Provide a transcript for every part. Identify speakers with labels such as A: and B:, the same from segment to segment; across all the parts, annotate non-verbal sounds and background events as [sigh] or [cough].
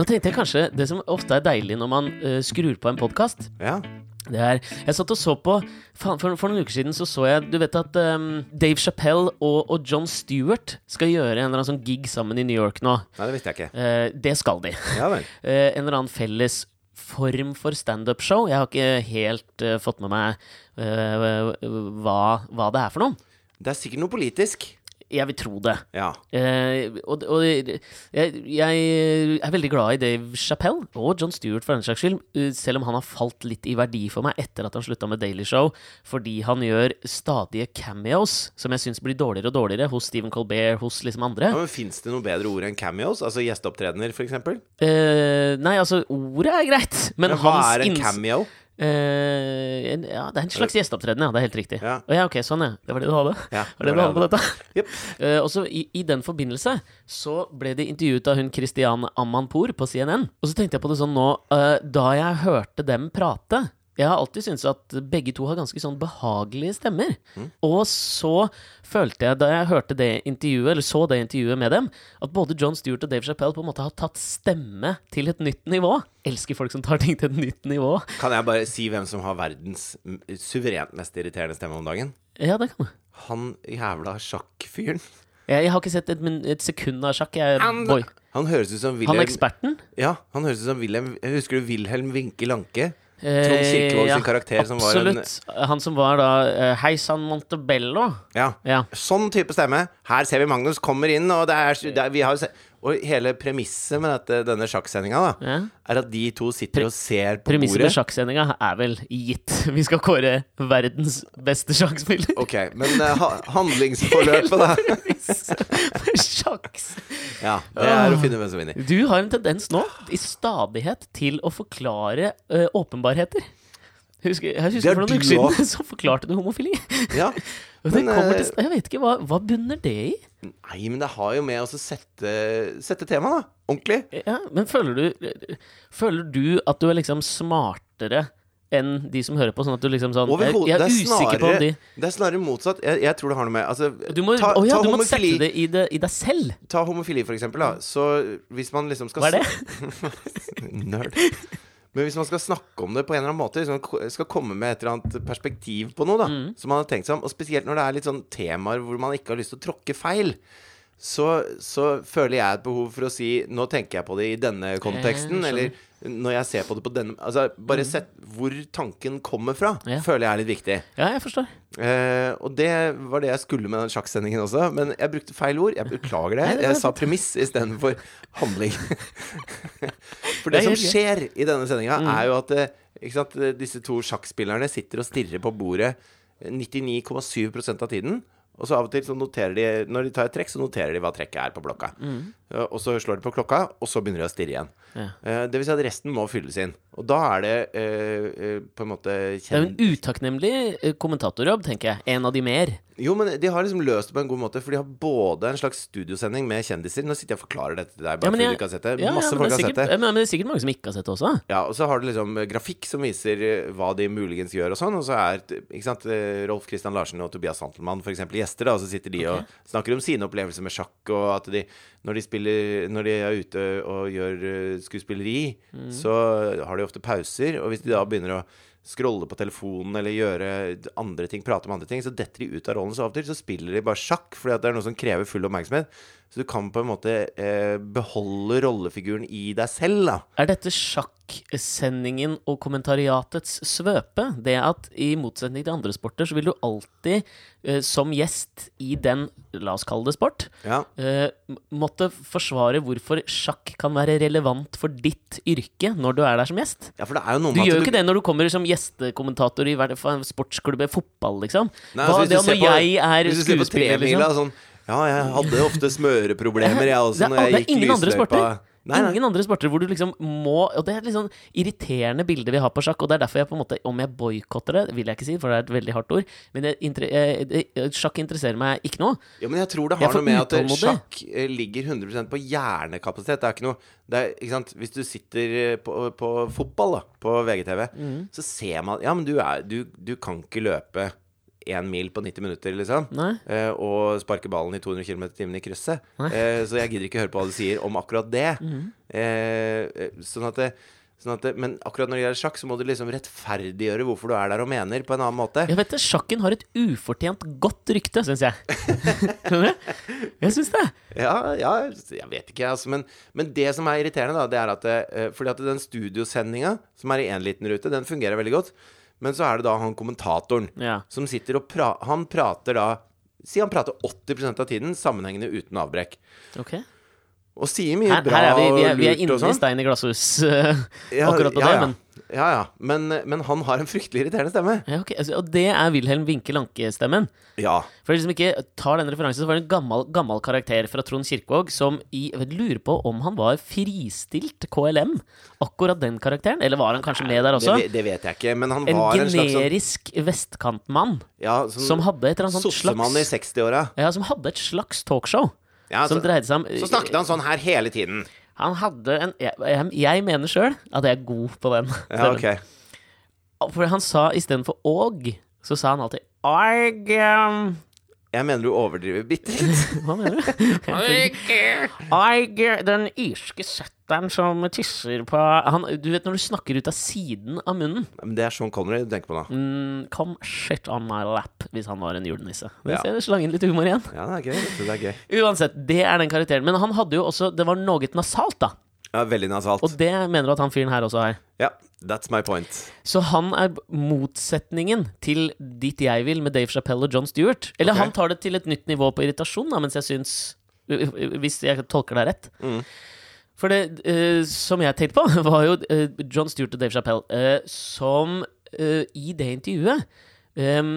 A: Nå, tenkte jeg kanskje Det som ofte er deilig når man uh, skrur på en podkast,
B: Ja.
A: det er Jeg satt og så på for, for noen uker siden så så jeg Du vet at um, Dave Chappelle og, og John Stewart skal gjøre en eller annen sånn gig sammen i New York nå.
B: Nei, det visste jeg ikke.
A: Uh, det skal de.
B: Ja. [laughs]
A: Eh, en eller annen felles form for standup-show. Jeg har ikke helt uh, fått med meg hva, hva det er for noe.
B: Det er sikkert noe politisk.
A: Jeg vil tro det.
B: Ja.
A: Eh, og og jeg, jeg er veldig glad i Dave Chappelle, og John Stewart for den saks skyld, eh, selv om han har falt litt i verdi for meg etter at han slutta med Daily Show, fordi han gjør stadige cameos som jeg syns blir dårligere og dårligere hos Stephen Colbert, hos liksom andre.
B: ja men Fins det noe bedre ord enn cameos? Altså gjesteopptredener, f.eks.?
A: Eh, nei, altså, ordet er greit, men,
B: Men hva er en cameo?
A: En, ja, det er en slags gjesteopptreden, ja. Det er helt riktig.
B: Ja.
A: Oh, ja, ok, sånn, ja. Det var det du hadde?
B: Ja,
A: var det du hadde på dette?
B: Jepp. [laughs]
A: Eh, og så i, I den forbindelse så ble de intervjuet av hun Christian Amanpour på CNN. Og så tenkte jeg på det sånn nå uh, Da jeg hørte dem prate jeg har alltid syntes at begge to har ganske sånn behagelige stemmer. Og så følte jeg, da jeg hørte det intervjuet, eller så det intervjuet med dem, at både John Stewart og Dave Chappelle på en måte har tatt stemme til et nytt nivå. Elsker folk som tar ting til et nytt nivå.
B: Kan jeg bare si hvem som har verdens mm, suverent mest irriterende stemme om dagen?
A: Ja, det kan du.
B: Han jævla sjakkfyren.
A: Jeg, jeg har ikke sett et, et sekund av sjakk. Jeg,
B: Han-
A: boy.
B: Han høres ut som
A: Han
B: Wilhelm
A: er eksperten?
B: Ja, han høres ut som Wilhelm Husker du Wilhelm Winke Lanke?
A: Eh,
B: Trond Kirkevåg sin karakter som var en
A: Absolutt. Han som var da uh, Hei sann Montebello.
B: Ja.
A: Ja.
B: Sånn type stemme. Her ser vi Magnus kommer inn, og det er, det er vi har jo se- Og hele premisset med dette, denne sjakksendinga
A: Ja.
B: er at de to sitter og ser på
A: Premisset med
B: bordet.
A: sjakksendinga er vel gitt. [laughs] Vi skal kåre verdens beste sjakkspiller.
B: Ok, men eh, ha, handlingsforløpet, da? [laughs]
A: Sjakks.
B: Ja, det er å finne hvem som vinner.
A: Du har en tendens nå, i stadighet, til å forklare uh, åpenbarheter. Husker, jeg husker
B: er
A: for noen uker siden [laughs] så forklarte du homofili.
B: Ja. [laughs] Men, eh,
A: til, jeg vet ikke, hva, hva bunner det i?
B: Nei, men det har jo med å sette, sette temaet, da. Ordentlig.
A: Ja, men føler du Føler du at du er liksom smartere enn de som hører på? Sånn at du liksom sånn Jeg, jeg er
B: er
A: usikker på om de
B: det er snarere motsatt. Jeg, jeg tror det har noe med altså,
A: Du må,
B: ta,
A: oh ja,
B: ta
A: du må
B: homofili,
A: sette det i, det i deg selv.
B: Ta homofili, for eksempel. Da. Så hvis man liksom skal
A: Hva er det? [laughs]
B: Nerd. Men hvis man skal snakke om det på en eller annen måte, hvis man skal komme med et eller annet perspektiv på noe, da,
A: Mm.
B: som man har tenkt seg om, og spesielt når det er litt sånn temaer hvor man ikke har lyst til å tråkke feil, så, så føler jeg et behov for å si Nå tenker jeg på det i denne konteksten,
A: Eh,
B: eller når jeg ser på det på denne Altså, bare sett hvor tanken kommer fra,
A: Mm. Ja.
B: føler jeg er litt viktig.
A: Ja, jeg forstår.
B: Eh, og det var det jeg skulle med den sjakksendingen også, men jeg brukte feil ord. Jeg beklager det.
A: Nei,
B: Jeg sa premiss istedenfor handling. [laughs] For det
A: Det
B: som skjer i denne sendinga,
A: Mm.
B: er jo at eh, sant, eh, disse to sjakkspillerne sitter og stirrer på bordet 99,7% av tiden. Og så av og til så noterer de Når de tar et trekk, så noterer de hva trekket er på blokka.
A: Mm.
B: Ja, Og så slår de på klokka, og så begynner de å stirre igjen.
A: Ja.
B: Eh, det vil si at resten må fylles inn. Og da er det eh, eh, på en måte
A: Det er en
B: kjent
A: utakknemlig eh, kommentatorjobb, tenker jeg. En av de mer.
B: Jo, men de har liksom løst det på en god måte, for de har både en slags studiosending med kjendiser Nå sitter jeg og forklarer dette til deg, bare
A: Ja,
B: fordi
A: jeg-
B: du ikke har sett det.
A: Ja,
B: Masse folk
A: er
B: har
A: sikkert,
B: sett det.
A: Men, men det er sikkert mange som ikke har sett det også.
B: Ja, og så har du liksom eh, grafikk som viser eh, hva de muligens gjør og sånn, og så er ikke sant, eh, Rolf Christian Larsen og Tobias Santelmann eksempel gjester, da, og så sitter de og snakker om sine opplevelser med sjakk, og at de når de, spiller, når de er ute og gjør eh, skuespilleri,
A: Mm.
B: så har de ofte pauser, og hvis de da begynner å scrolle på telefonen eller gjøre andre ting, prate om andre ting, så detter de ut av rollen. Så av og til så spiller de bare sjakk, fordi det er noe som krever full oppmerksomhet. Så du kan på en måte eh, beholde rollefiguren i deg selv, da.
A: Er dette sjakksendingen og kommentariatets svøpe? Det at i motsetning til andre sporter, så vil du alltid eh, som gjest i den, la oss kalle det sport,
B: Ja.
A: eh, måtte forsvare hvorfor sjakk kan være relevant for ditt yrke når du er der som gjest.
B: ja, for det er jo noe
A: Du
B: med
A: gjør jo
B: at
A: ikke det når du kommer som gjestekommentator i sportsklubb fotball, liksom.
B: Nei,
A: Hva,
B: altså, hvis
A: det
B: du ser
A: når jeg er
B: du
A: skuespiller, liksom.
B: sånn Ja, jeg hadde ofte smøreproblemer, jeg også, når jeg gikk
A: andre
B: lysløypa.
A: sporter.
B: Nei, nei.
A: Ingen andre sporter hvor du liksom må Og det er et litt sånn irriterende bilde vi har på sjakk, og det er derfor jeg på en måte Om jeg boikotter det, vil jeg ikke si, for det er et veldig hardt ord, men jeg, sjakk interesserer meg ikke noe.
B: Ja, men jeg tror det har noe med at sjakk eh, ligger 100 på hjernekapasitet. Det er ikke noe det er, ikke sant? Hvis du sitter eh, på, på fotball da, på VGTV,
A: Mm.
B: så ser man Ja, men du, er, du, du kan ikke løpe én mil på 90 minutter, liksom. Eh, og sparke ballen i 200 km i timen i krysset. Eh, så jeg gidder ikke høre på hva du sier om akkurat det. Mm. eh, sånn at det, sånn at det Men akkurat når det gjelder sjakk, så må du liksom rettferdiggjøre hvorfor du er der og mener, på en annen måte.
A: Jeg vet det, Sjakken har et ufortjent godt rykte, syns jeg. [laughs] Skjønner du? Jeg syns det.
B: Ja, ja, jeg vet ikke, altså. Men, men det som er irriterende, da, det er at eh, Fordi at den studiosendinga, som er i én liten rute, den fungerer veldig godt. Men så er det da han kommentatoren
A: Ja.
B: som sitter og pra Han prater da Si han prater 80% av tiden sammenhengende uten avbrekk.
A: Ok.
B: Og sier mye
A: Her,
B: bra
A: her er vi, vi er, vi er inne i
B: sånn.
A: stein i glasshus uh,
B: Ja,
A: akkurat på
B: ja,
A: det, men
B: Ja, ja. Men, men han har en fryktelig irriterende stemme.
A: ja, ok, altså, Og det er Wilhelm Winke Lanke-stemmen.
B: Ja.
A: For de som ikke tar den referansen, så var det en gammel, gammel karakter fra Trond Kirkvaag som i, lurer på om han var fristilt KLM. Akkurat den karakteren. Eller var han kanskje med der også?
B: Det, det vet jeg ikke, men han var en slags En
A: generisk vestkantmann
B: ja, som,
A: som hadde et eller annet sånt
B: Sossemann i 60-åra.
A: Ja, som hadde et slags talkshow.
B: Ja,
A: som
B: så-
A: dreide seg om
B: Så snakket han sånn her hele tiden.
A: Han hadde en Jeg, jeg, mener sjøl at jeg er god på den.
B: Ja,
A: okay.
B: ok.
A: For han sa istedenfor åg, så sa han alltid Åg um,
B: Jeg mener du overdriver bitte litt.
A: Hva mener du? Den irske setteren som tisser på han, Du vet når du snakker ut av siden av munnen
B: Men det er Sean Connery du tenker på, da.
A: mm, Come shit on my lap, hvis han var en julenisse. Vi
B: Ja.
A: ser slangen litt humor igjen.
B: Ja, det er gøy. Det er gøy.
A: Uansett, det er den karakteren. Men han hadde jo også Det var noe nasalt, da.
B: Ja, veldig nasalt.
A: Og det mener du at han fyren her også har.
B: Ja, that's my point.
A: Så han er motsetningen til dit jeg vil med Dave Chappelle og John Stewart. Eller
B: okay.
A: han tar det til et nytt nivå på irritasjon, da, mens jeg syns Hvis jeg tolker deg rett.
B: Mm.
A: For det uh, som jeg tenkte på, [laughs] var jo uh, John Stewart og Dave Chappelle uh, som i det intervjuet um,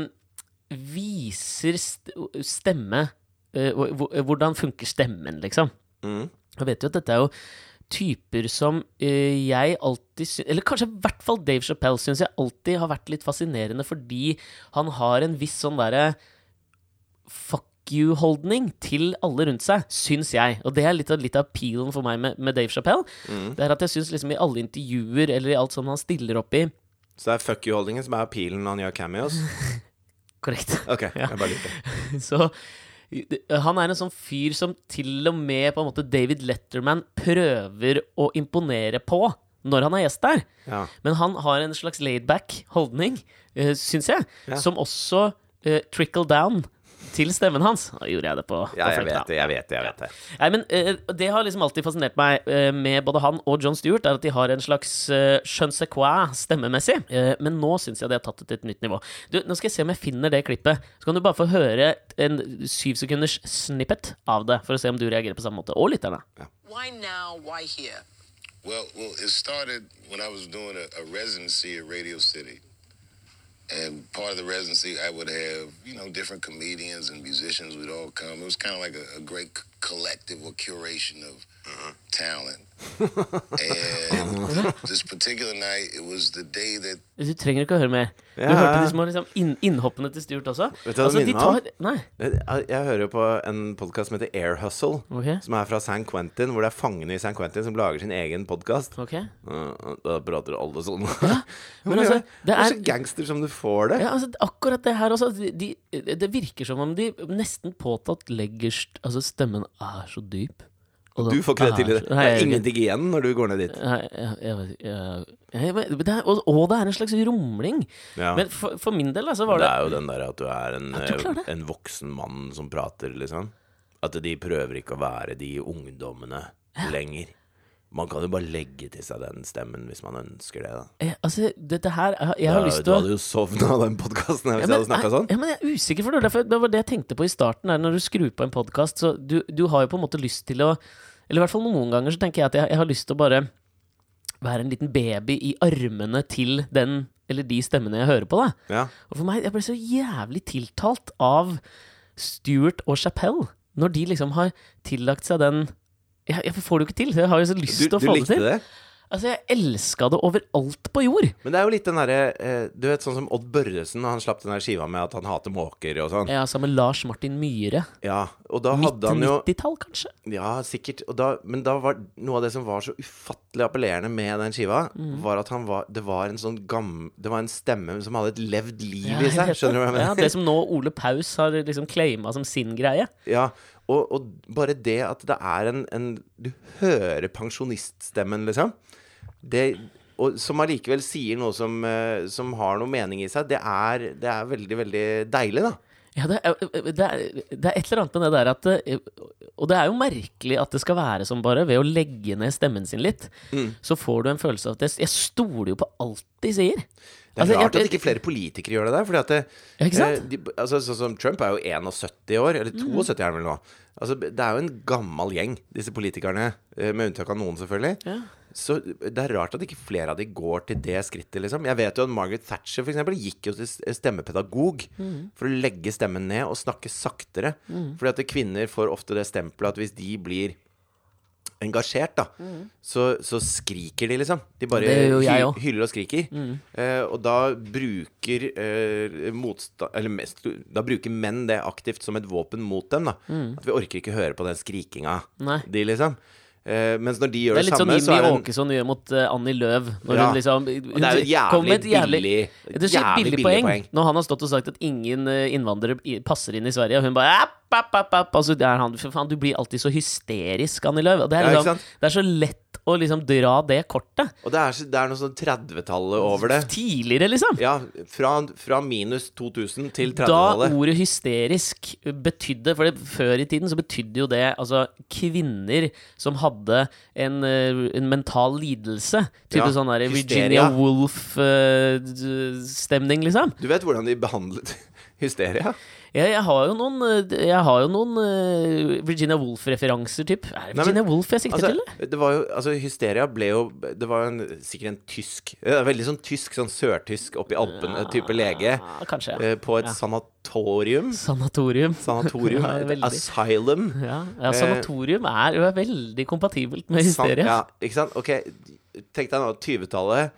A: viser st stemme hvor- hvor- Hvordan funker stemmen, liksom.
B: Mm.
A: Jeg vet jo at dette er jo typer som eh, jeg alltid syns Eller kanskje i hvert fall Dave Chappelle syns jeg alltid har vært litt fascinerende fordi han har en viss sånn derre fuck you-holdning til alle rundt seg, syns jeg. Og det er litt av, litt av appealen for meg med, med Dave Chappelle.
B: Mm.
A: Det er at jeg syns liksom i alle intervjuer eller i alt som han stiller opp i
B: Så det er fuck you-holdningen som er appealen når han gjør cameos? [laughs]
A: Korrekt.
B: Ok, jeg bare lurte. [laughs]
A: Så han er en sånn fyr som til og med på en måte David Letterman prøver å imponere på når han er gjest der.
B: Ja.
A: Men han har en slags laidback holdning, uh, syns jeg,
B: Ja.
A: som også uh, trickle down til stemmen hans. Da gjorde jeg det på,
B: ja, jeg vet det, jeg vet det. jeg vet det
A: Nei, men eh, Det har liksom alltid fascinert meg eh, med både han og John Stewart, er at de har en slags uh, je ne sais quoi stemmemessig. Eh, men nå syns jeg de har tatt det til et nytt nivå. Du, Nå skal jeg se om jeg finner det klippet. Så kan du bare få høre en syv sekunders snippet av det, for å se om du reagerer på samme måte. Og lytterne.
C: Why now? Why here?
D: Well, well, it started when I was doing a, a residency at Radio City. And part of the residency, I would have, you know, different comedians and musicians would all come. It was kind of like a, a great collective or curation of talent. [laughs] and this particular night, it was the day that
A: Du trenger ikke å høre mer. Du
B: Ja.
A: hørte de små liksom, inn, innhoppene til Stuart også?
B: Vet du hva det
A: de
B: minner meg
A: tar Nei.
B: Jeg, jeg hører jo på en podkast som heter Air Hustle,
A: okay.
B: som er fra San Quentin, hvor det er fangene i San Quentin som lager sin egen podkast.
A: Okay.
B: Da prater alle sånn.
A: Men [laughs] altså, det
B: er
A: er
B: så gangster som du får det.
A: Ja, altså, akkurat det her også. De, de, det virker som om de nesten påtatt legger Altså, stemmen er så dyp. Og
B: Du får til i det. Det er ingenting igjen når du går ned dit.
A: og, det er en slags rumling.
B: Ja.
A: Men for, for min del, altså, var
B: Det
A: det
B: er jo den der at du er en,
A: du
B: en voksen mann som prater, liksom. At de prøver ikke å være de ungdommene lenger. Man kan jo bare legge til seg den stemmen hvis man ønsker det, da.
A: eh, Altså, dette her Jeg, jeg har
B: Ja,
A: lyst
B: du
A: til å
B: hadde jo sovna av den podkasten hvis
A: Ja,
B: jeg
A: men,
B: hadde snakka sånn.
A: ja, men jeg er usikker, for det, derfor- det var det jeg tenkte på i starten. Der, når du skrur på en podkast, så du, du har jo på en måte lyst til å Eller i hvert fall noen ganger så tenker jeg at jeg, jeg har lyst til å bare være en liten baby i armene til den eller de stemmene jeg hører på. da
B: Ja.
A: Og for meg, jeg ble så jævlig tiltalt av Stewart og Chapell når de liksom har tillagt seg den Jeg, jeg får det jo ikke til, jeg har jo så lyst til å få det
B: likte
A: til.
B: det?
A: Altså, jeg elska det overalt på jord.
B: Men det er jo litt den derre eh, Du vet sånn som Odd Børresen, når han slapp den der skiva med at han hater måker og sånn.
A: Ja, sammen med Lars Martin Myhre.
B: Ja, og da hadde han jo
A: 90-tall, kanskje?
B: Ja, sikkert. Og da, men da var noe av det som var så ufattelig appellerende med den skiva,
A: Mm.
B: var at han var Det var en sånn gam... Det var en stemme som hadde et levd liv
A: Ja,
B: i seg. Skjønner du hva jeg mener?
A: Ja, det som nå Ole Paus har liksom claima som sin greie.
B: Ja, og, og bare det at det er en, en Du hører pensjoniststemmen, liksom. Det, og som allikevel sier noe som, eh, som har noe mening i seg. Det er, det er veldig, veldig deilig, da.
A: Ja, det er, det, er, det er et eller annet med det der at Og det er jo merkelig at det skal være som bare. Ved å legge ned stemmen sin litt,
B: Mm.
A: så får du en følelse av at jeg, jeg stoler jo på alt de sier.
B: Det er
A: Altså,
B: rart
A: jeg-
B: at ikke flere politikere gjør det der. Fordi at det, eh, de, altså, Sånn som Trump er jo 71 år, eller 72 er han vel nå. Altså, det er jo en gammel gjeng, disse politikerne. eh, Med unntak av noen, selvfølgelig.
A: Ja.
B: Så det er rart at ikke flere av de går til det skrittet, liksom. Jeg vet jo at Margaret Thatcher, for eksempel, gikk jo til stemmepedagog stemmepedagog for å legge stemmen ned og snakke saktere. Fordi at kvinner får ofte det stempelet at hvis de blir engasjert, da, så, så skriker de, liksom. De bare
A: jeg
B: hy hyller og skriker. Eh, og da bruker eh, motstand... Eller mest Da bruker menn det aktivt som et våpen mot dem, da. At vi orker ikke høre på den skrikinga,
A: Nei.
B: de, liksom. Eh, mens når de gjør
A: Det
B: det, samme, så er det litt sånn Jimmy
A: Åkesson gjør mot uh, Annie Løv. Når
B: Ja.
A: hun liksom
B: hun, det er jo et jævlig billig-
A: Det er så
B: jævlig
A: billig poeng.
B: poeng.
A: Når han har stått og sagt at ingen eh, innvandrere passer inn i Sverige, og hun bare app, app, app, app. Altså, han, for faen, Du blir alltid så hysterisk, Annie Løv. Det, er liksom,
B: ja,
A: det er så lett å liksom dra det kortet.
B: Og det er, så- det er noe sånn 30-tallet over det.
A: Tidligere, liksom.
B: Ja, fra, fra minus 2000 til 30-tallet.
A: Da ordet hysterisk betydde For det, før i tiden så betydde jo det altså kvinner som hadde en, eh, en mental lidelse. Type
B: Ja,
A: sånn der. Virginia Woolf-stemning, liksom.
B: Du vet hvordan de behandlet hysteria?
A: Jeg, jeg har jo noen, eh, har jo noen eh, Virginia Woolf-referanser, typ. Er det
B: Nei, men-
A: Virginia Woolf jeg sikter til?
B: Altså, det var jo, altså Hysteria ble jo Det var jo en, sikkert en tysk Veldig sånn tysk, sånn sørtysk oppi Alpene-type lege.
A: Ja, kanskje.
B: eh, På et
A: Ja.
B: sanatorium.
A: Sanatorium.
B: Sanatorium. [laughs]
A: Ja,
B: asylum.
A: Ja, ja, sanatorium er jo veldig kompatibelt med
B: San- Ja, ikke sant? Ok, tenk deg nå 20-tallet.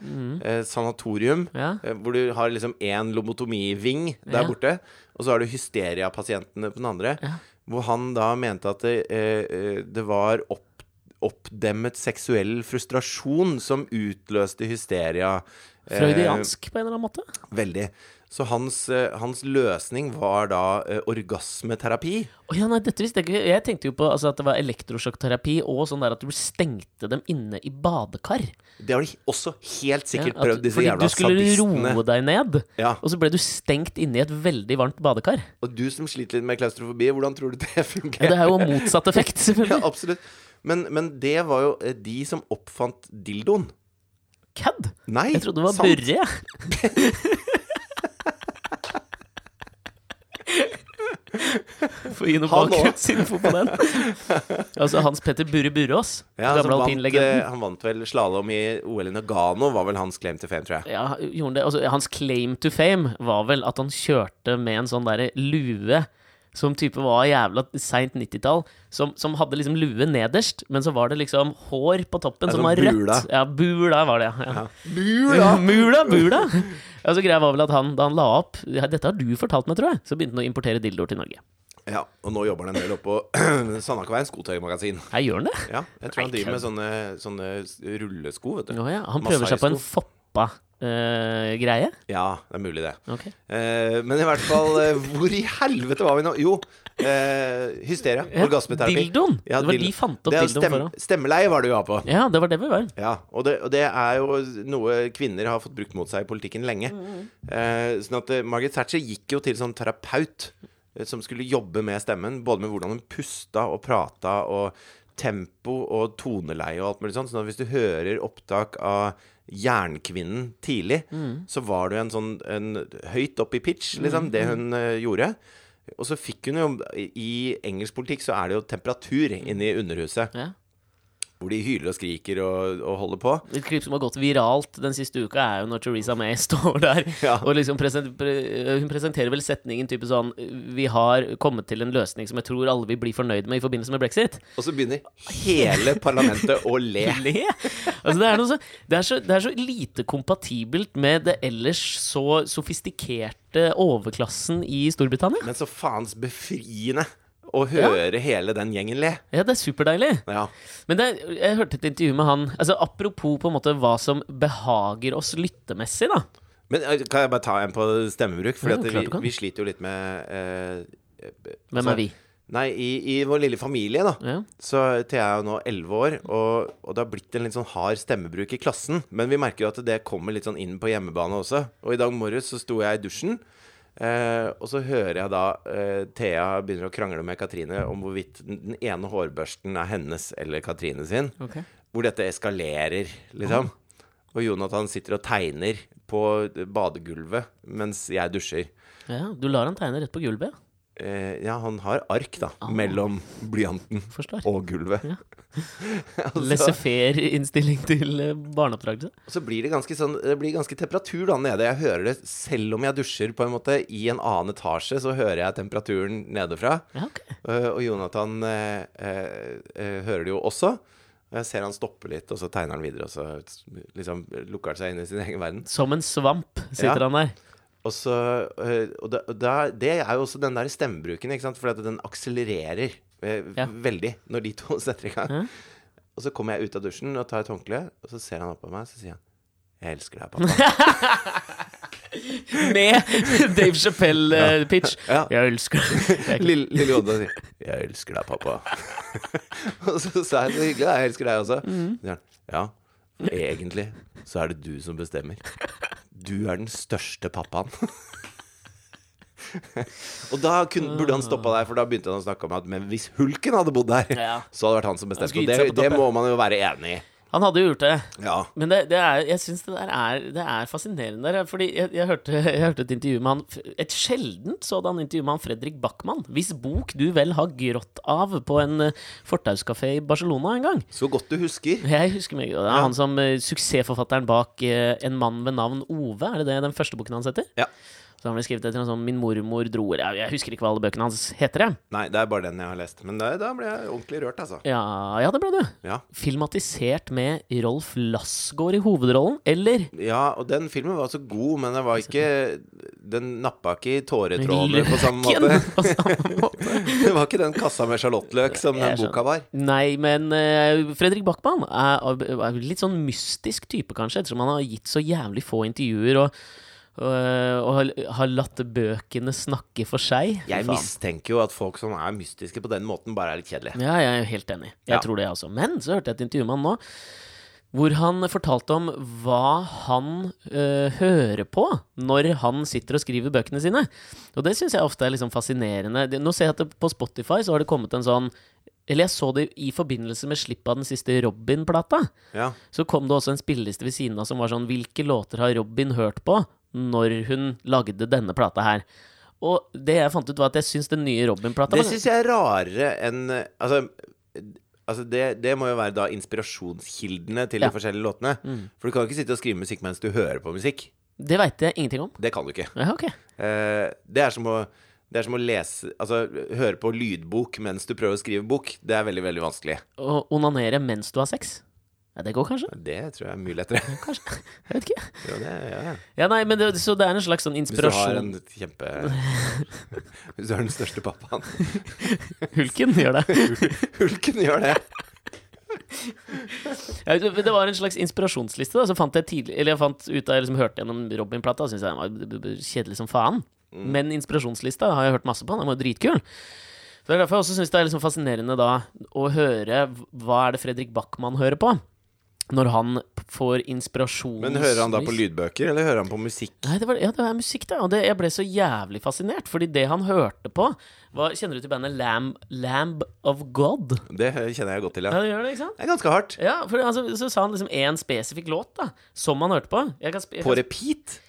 B: Eh, sanatorium.
A: Mm. Ja.
B: Eh, hvor du har liksom én lobotomiving der
A: Ja.
B: borte. Og så har du hysteria-pasientene på den andre.
A: Ja.
B: Hvor han da mente at det, eh, eh, det var opp, oppdemmet seksuell frustrasjon som utløste hysteria. Eh,
A: Freudiansk på en eller annen måte.
B: veldig. Så hans, eh, hans løsning var da eh, orgasmeterapi.
A: Oh, ja, nei, dette visste jeg ikke. Jeg tenkte jo på altså, at det var elektrosjokkterapi og sånn der at du stengte dem inne i badekar.
B: Det har de også helt sikkert
A: Ja, at-
B: prøvd, disse
A: fordi
B: jævla
A: du skulle
B: sadistene.
A: roe deg ned,
B: Ja.
A: og så ble du stengt inne i et veldig varmt badekar.
B: Og du som sliter litt med klaustrofobi, hvordan tror du det [laughs]
A: Ja,
B: fungerer?
A: det er jo motsatt effekt, [laughs]
B: Ja, absolutt. Men, men det var jo eh, de som oppfant dildoen.
A: Kødd! Jeg trodde det var
B: sant. [laughs] [laughs]
A: Få gi noe bakgrunnsinfo på den. [laughs] altså Hans Petter Burre Burås.
B: Ja,
A: gamle alpinlegenden.
B: eh, han vant vel slalåm i OL i Nagano, var vel hans claim to fame, tror jeg.
A: Ja, gjorde det? Altså, hans claim to fame var vel at han kjørte med en sånn derre lue som type var jævla seint 90-tall, som, som hadde liksom lue nederst, men så var det liksom hår på toppen som var rødt.
B: bula.
A: Ja, bula var det, ja. ja.
B: Bula!
A: Mula, [laughs] bula! så greia var vel at han, da han la opp ja, Dette har du fortalt meg, tror jeg. Så begynte han å importere dildoer til Norge.
B: Ja, og nå jobber han en del oppå [clears throat] Sandakveien skotøymagasin.
A: Her gjør han det?
B: Ja, jeg tror han driver med sånne, sånne rullesko, vet du.
A: Å ja. Han prøver seg på en Foppa-greie?
B: Ja, det er mulig, det.
A: Okay.
B: Uh, men i hvert fall uh, Hvor i helvete var vi nå? Jo, hysteria.
A: Ja,
B: orgasmeterapi.
A: Dildoen!
B: Ja,
A: det var
B: dildoen.
A: de fant opp dildoen
B: stem,
A: for
B: Stemmeleie var det jo av på.
A: Ja, det var det vi var.
B: Ja, og det, og det er jo noe kvinner har fått brukt mot seg i politikken lenge. Sånn at Margaret Thatcher gikk jo til sånn terapeut som skulle jobbe med stemmen. Både med hvordan hun pusta og prata, og tempo og toneleie og alt mulig sånt. Sånn at hvis du hører opptak av Jernkvinnen tidlig, så var det jo en sånn en, høyt opp i pitch, liksom, det hun uh, gjorde. Og så fikk hun jo I engelsk politikk så er det jo temperatur inne i Underhuset.
A: Ja.
B: Hvor de hyler og skriker og, og holder på.
A: Et klipp som har gått viralt den siste uka, er jo når Theresa May [laughs] står der
B: Ja.
A: og liksom present, Hun presenterer vel setningen type sånn Vi har kommet til en løsning som jeg tror alle vil bli fornøyd med i forbindelse med brexit.
B: Og så begynner hele parlamentet å le. [laughs]
A: Le! Altså, det, er så, det, er så, det er så lite kompatibelt med det ellers så sofistikerte overklassen i Storbritannia.
B: Men så faens befriende å høre hele den gjengen le.
A: Ja, det er superdeilig.
B: Ja.
A: Men det, jeg hørte et intervju med han Altså Apropos på en måte hva som behager oss lyttemessig, da.
B: Men eh, kan jeg bare ta en på stemmebruk? For
A: Ja,
B: vi, vi sliter jo litt med eh,
A: Hvem
B: altså,
A: er vi?
B: Nei, i, i vår lille familie, da.
A: Ja.
B: Så Thea er jo nå elleve år, og, og det har blitt en litt sånn hard stemmebruk i klassen. Men vi merker jo at det kommer litt sånn inn på hjemmebane også. Og i dag morges så sto jeg i dusjen, eh, og så hører jeg da eh, Thea begynner å krangle med Katrine om hvorvidt den ene hårbørsten er hennes eller Katrine sin.
A: Okay.
B: Hvor dette eskalerer, liksom. Og Jonathan sitter og tegner på badegulvet mens jeg dusjer.
A: Ja, du lar han tegne rett på gulvet?
B: Eh, ja, han har ark, da, mellom blyanten
A: Forstår.
B: og gulvet.
A: Ja. [laughs]
B: altså,
A: Laissez-faire-innstilling til eh, barneoppdragelse.
B: Så blir det ganske sånn Det blir ganske temperatur da nede. Jeg hører det selv om jeg dusjer på en måte i en annen etasje, så hører jeg temperaturen nedefra.
A: Ja, okay.
B: uh, og Jonathan uh, uh, hører det jo også. Jeg ser han stoppe litt, og så tegner han videre, og så liksom lukker han seg inn i sin egen verden.
A: Som en svamp sitter
B: Ja.
A: han der.
B: Og så eh, Og da, da, det er jo også den der stemmebruken, ikke sant? For den akselererer eh,
A: Ja.
B: veldig når de to [laughs] setter i gang.
A: Ja.
B: Og så kommer jeg ut av dusjen og tar et håndkle, og så ser han opp på meg, og så sier han Jeg elsker deg, pappa. [laughs]
A: Med Dave Chappelle-pitch.
B: Ja.
A: Jeg elsker deg'. [laughs]
B: Lille, lille Odda sier 'Jeg elsker deg, pappa'. og så sa jeg så hyggelig, da. Jeg elsker deg også.
A: Mm.
B: Ja, egentlig så er det du som bestemmer. Du er den største pappaen. [laughs] og da kunne, burde han stoppa der, for da begynte han å snakke om at men hvis hulken hadde bodd der,
A: Ja.
B: så hadde det vært han som bestemte. Og det, det må man jo være enig i.
A: Han hadde jo gjort det.
B: Ja.
A: Men det, det er, jeg syns det der er, det er fascinerende. Der, fordi jeg, jeg, hørte, jeg hørte et intervju med han Et sjeldent sådan intervju med han Fredrik Backman. Hvis bok du vel har grått av på en uh, fortauskafé i Barcelona en gang.
B: Så godt du husker.
A: Jeg husker meg, Det er
B: Ja.
A: han som eh, suksessforfatteren bak eh, En mann ved navn Ove. Er det det den første boken hans heter?
B: Ja.
A: Så han ble skrevet etter en sånn Min mormor dro Jeg, jeg husker ikke hva alle bøkene hans heter. Jeg.
B: Nei, det er bare den jeg har lest. Men da, da ble jeg ordentlig rørt, altså.
A: Ja, ja, det ble du.
B: Ja.
A: Filmatisert med Rolf Lassgaard i hovedrollen, eller?
B: Ja, og den filmen var så god, men den var ikke Den nappa ikke i tåretrådene på samme måte.
A: På samme [laughs] måte.
B: Det var ikke den kassa med sjalottløk som den boka var.
A: Nei, men uh, Fredrik Backman er, er litt sånn mystisk type, kanskje, ettersom han har gitt så jævlig få intervjuer og, og, og har, latt bøkene snakke for seg.
B: Jeg
A: faen.
B: mistenker jo at folk som er mystiske på den måten, bare er litt kjedelige.
A: Ja, jeg er helt enig. Jeg
B: Ja.
A: tror det, også. Men så hørte jeg et intervju med han nå. Hvor han fortalte om hva han øh, hører på når han sitter og skriver bøkene sine. Og det syns jeg ofte er liksom fascinerende. Nå ser jeg at det, på Spotify så har det kommet en sånn Eller jeg så det i forbindelse med slippet av den siste Robin-plata.
B: Ja.
A: Så kom det også en spilleliste ved siden av som var sånn Hvilke låter har Robin hørt på når hun lagde denne plata her? Og det jeg fant ut, var at jeg syns den nye Robin-plata
B: Det syns jeg er rarere enn Altså, altså det, det må jo være da inspirasjonskildene til
A: Ja. Mm.
B: de forskjellige låtene. For du kan jo ikke sitte og skrive musikk mens du hører på musikk.
A: Det veit jeg ingenting om.
B: Det kan du ikke.
A: Ja, okay.
B: Eh, det er som å det er som å lese Altså, høre på lydbok mens du prøver å skrive bok. Det er veldig, veldig vanskelig.
A: Å onanere mens du har sex? Ja, det går kanskje?
B: Det tror jeg er mye lettere. [laughs]
A: Kanskje. Jeg vet ikke.
B: Jo, det, ja, ja.
A: Ja, nei, men det, Så det er en slags sånn
B: Hvis du har
A: inspirasjon
B: en kjempe [laughs] Hvis du har den største pappaen. [laughs]
A: Hulken gjør det.
B: Hulken gjør det.
A: Ja, det var en slags inspirasjonsliste. da Så fant jeg tidlig Eller jeg fant ut da jeg liksom hørte gjennom Robin-plata, syntes jeg den var kjedelig som faen. Men inspirasjonslista har jeg hørt masse på. Den var dritkul. Så det er derfor jeg også syns det er liksom fascinerende da å høre hva er det Fredrik Backman hører på. Når han får inspirasjon
B: Men hører han da på lydbøker, eller hører han på musikk?
A: Nei, det var, ja, det var musikk, da. Og det, jeg ble så jævlig fascinert. Fordi det han hørte på var, Kjenner du til bandet Lamb, Lamb of God?
B: Det kjenner jeg godt til,
A: Ja,
B: ja.
A: det gjør det, ikke sant?
B: Det er ganske hardt.
A: Ja, for altså, Så sa han liksom én spesifikk låt da som han hørte på. Jeg kan jeg kan, På
B: repeat.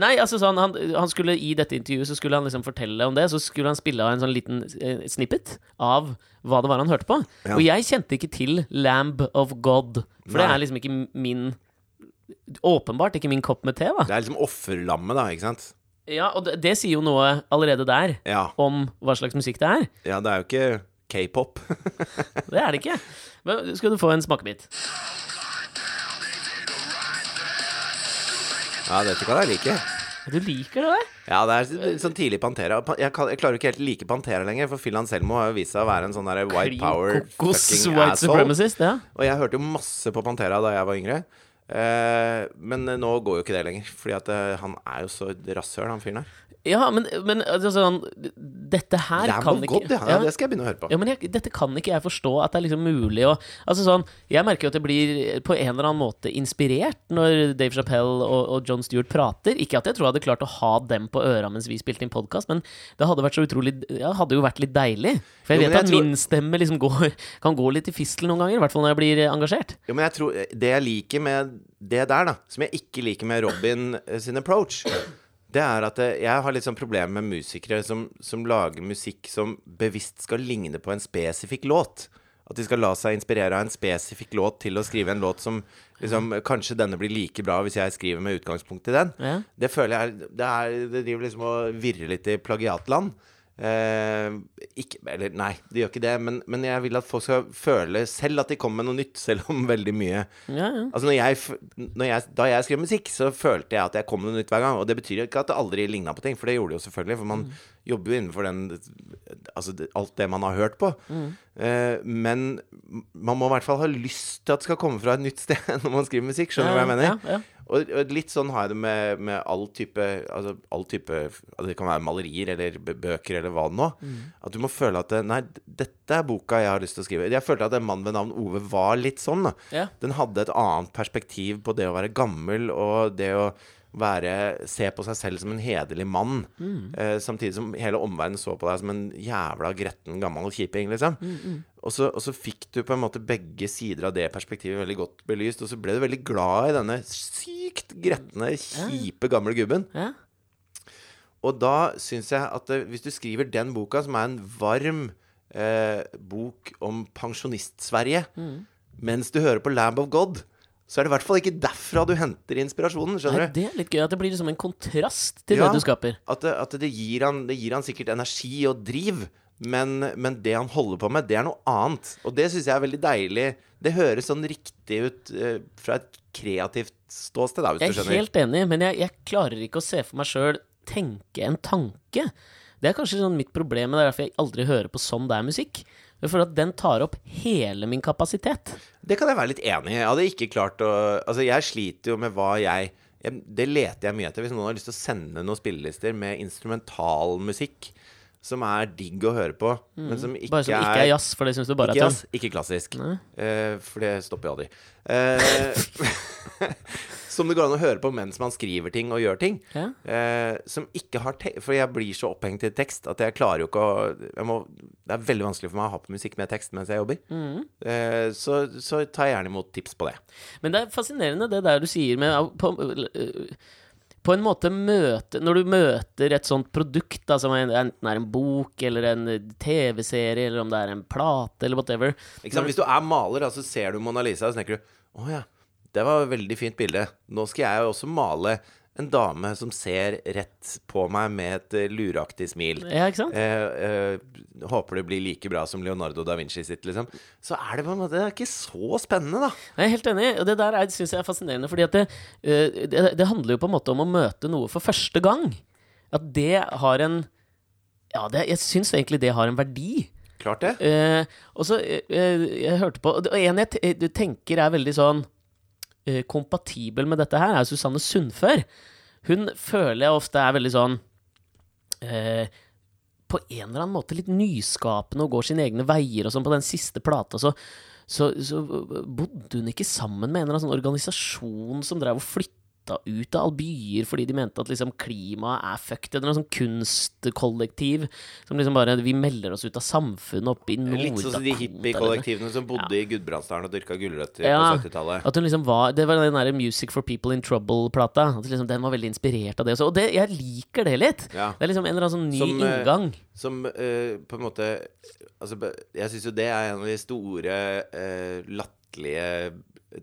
A: Nei, altså sånn, han, han skulle I dette intervjuet så skulle han liksom fortelle om det. Så skulle han spille av en sånn liten eh, snippet av hva det var han hørte på.
B: Ja.
A: Og jeg kjente ikke til Lamb of God. For det er liksom ikke min Åpenbart ikke min kopp med te, da.
B: Det er liksom offerlammet, da, ikke sant?
A: Ja, Og det, det sier jo noe allerede der
B: Ja.
A: om hva slags musikk det er.
B: ja det er jo ikke k-pop. [laughs]
A: Det er det ikke. Men skal du få en smakebit?
B: Ja, dette kan jeg like.
A: Du liker det der?
B: Ja, det er sånn tidlig Pantera. Jeg, kan, jeg klarer ikke helt like Pantera lenger, for Phil Anselmo har jo vist seg å være en sånn der white power
A: kokos
B: fucking
A: white
B: asshole.
A: ja.
B: Og jeg hørte jo masse på Pantera da jeg var yngre. Eh, men nå går jo ikke det lenger, Fordi at eh, han er jo så rasshøl, han fyren her.
A: Ja, men, men altså, sånn Dette her
B: det
A: kan ikke
B: ja. ja. Det skal jeg begynne å høre på.
A: Ja, men jeg, dette kan ikke jeg forstå at det er liksom mulig å Altså sånn, Jeg merker jo at jeg blir på en eller annen måte inspirert når Dave Chappelle og, og John Stewart prater. Ikke at jeg tror jeg hadde klart å ha dem på øra mens vi spilte inn podkast, men det hadde vært så utrolig Ja, hadde jo vært litt deilig. For jeg
B: Jo,
A: vet
B: jeg
A: at
B: tror-
A: min stemme liksom går, [laughs] kan gå litt i fistel noen ganger. I hvert fall når jeg blir engasjert.
B: Jo, men jeg tror Det jeg liker med det der, da, som jeg ikke liker med Robin eh, sin approach, det er at eh, jeg har litt sånn problemer med musikere som, som lager musikk som bevisst skal ligne på en spesifikk låt. At de skal la seg inspirere av en spesifikk låt til å skrive en låt som liksom Kanskje denne blir like bra hvis jeg skriver med utgangspunkt i den.
A: Ja.
B: Det føler jeg Det, er, det driver liksom og virrer litt i plagiatland. Eh, ikke Eller nei, det gjør ikke det, men, men jeg vil at folk skal føle selv at de kommer med noe nytt, [laughs] selv om veldig mye
A: Ja, ja.
B: Altså når jeg, når jeg, Da jeg skrev musikk, så følte jeg at jeg kom med noe nytt hver gang. Og det betyr ikke at det aldri ligna på ting, for det gjorde det jo selvfølgelig. For man jobber jo innenfor den Altså alt det man har hørt på. Eh, men man må i hvert fall ha lyst til at det skal komme fra et nytt sted [laughs] når man skriver musikk. Skjønner du hva jeg mener?
A: Ja, ja.
B: Og, og litt sånn har jeg det med, med all type Altså all type altså Det kan være malerier eller bøker eller hva det nå. At du må føle at Nei, dette er boka jeg har lyst til å skrive. Jeg følte at en mann ved navn Ove var litt sånn. da
A: Ja.
B: Den hadde et annet perspektiv på det å være gammel og det å være, se på seg selv som en hederlig mann. Eh, samtidig som hele omverdenen så på deg som en jævla gretten gammel kjiping, liksom. Og, så, og så fikk du på en måte begge sider av det perspektivet veldig godt belyst. Og så ble du veldig glad i denne sykt gretne, kjipe gamle gubben.
A: Ja.
B: Og da syns jeg at eh, hvis du skriver den boka, som er en varm eh, bok om Pensjonist-Sverige, mens du hører på Lamb of God, så er det i hvert fall ikke derfra du henter inspirasjonen.
A: Nei,
B: Skjønner du?
A: det er litt gøy at det blir liksom en kontrast til
B: Ja.
A: det du skaper.
B: At, det, at det, gir han, det gir han sikkert energi og driv, men, men det han holder på med, det er noe annet. Og det syns jeg er veldig deilig. Det høres sånn riktig ut uh, fra et kreativt ståsted, da, hvis
A: Jeg
B: du
A: er helt enig, men jeg, jeg klarer ikke å se for meg sjøl tenke en tanke. Det er kanskje sånn mitt problem, og det er derfor jeg aldri hører på sånn det er musikk. Jeg føler at den tar opp hele min kapasitet.
B: Det kan jeg være litt enig i. Jeg hadde ikke klart å Altså, jeg sliter jo med hva jeg, Det leter jeg mye etter. Hvis noen har lyst til å sende noen spillelister med instrumentalmusikk som er digg å høre på, men som ikke,
A: Mm. Bare som ikke er jazz, for det syns du bare
B: Ikke
A: er
B: jazz, ikke klassisk. Eh, for det stopper jo aldri. Uh, [laughs] som det går an å høre på mens man skriver ting og gjør ting.
A: Ja.
B: Uh, som ikke har For jeg blir så opphengt i tekst at jeg klarer jo ikke å må, Det er veldig vanskelig for meg å ha på musikk med tekst mens jeg jobber.
A: Mm.
B: Så, så ta gjerne imot tips på det.
A: Men det er fascinerende det der du sier med på, på en måte møte Når du møter et sånt produkt, da, som enten er en bok eller en TV-serie, eller om det er en plate, eller whatever
B: sant? Hvis du er maler, da, så ser du Mona Lisa, og så tenker du Å ja, det var et veldig fint bilde. Nå skal jeg også male en dame som ser rett på meg med et eh, lureaktig smil.
A: Ja, ikke sant?
B: Eh, eh, håper det blir like bra som Leonardo da Vinci sitt, liksom. Så er det på en måte det er ikke så spennende, da.
A: Jeg er helt enig, og det der syns jeg er fascinerende, fordi det, øh, det, det handler jo på en måte om å møte noe for første gang. At det har en Ja, det, jeg syns egentlig det har en verdi.
B: Klart det.
A: Eh, og så eh, Jeg hørte på Og en jeg du tenker er veldig sånn eh, kompatibel med dette her, er Susanne Sundfør. Hun føler jeg ofte er veldig sånn eh, På en eller annen måte litt nyskapende og går sine egne veier og sånn. På den siste plata så, så, så bodde hun ikke sammen med en eller annen sånn organisasjon som drev og flytta flytta ut av alle byer fordi de mente at liksom klimaet er fucked. Eller noe sånn kunstkollektiv som liksom bare Vi melder oss ut av samfunnet oppe i Nord-Dakota.
B: Litt sånn som de hippiekollektivene som bodde i Gudbrandsdalen og dyrka gulrøtter
A: Ja,
B: på 70-tallet.
A: At hun liksom var Det var den der Music for People in Trouble-plata. At liksom Den var veldig inspirert av det også. Og det, jeg liker det litt.
B: Ja.
A: Det er liksom en eller annen sånn ny
B: Som, eh,
A: inngang.
B: Som uh, på en måte Altså, jeg syns jo det er en av de store uh, latterlige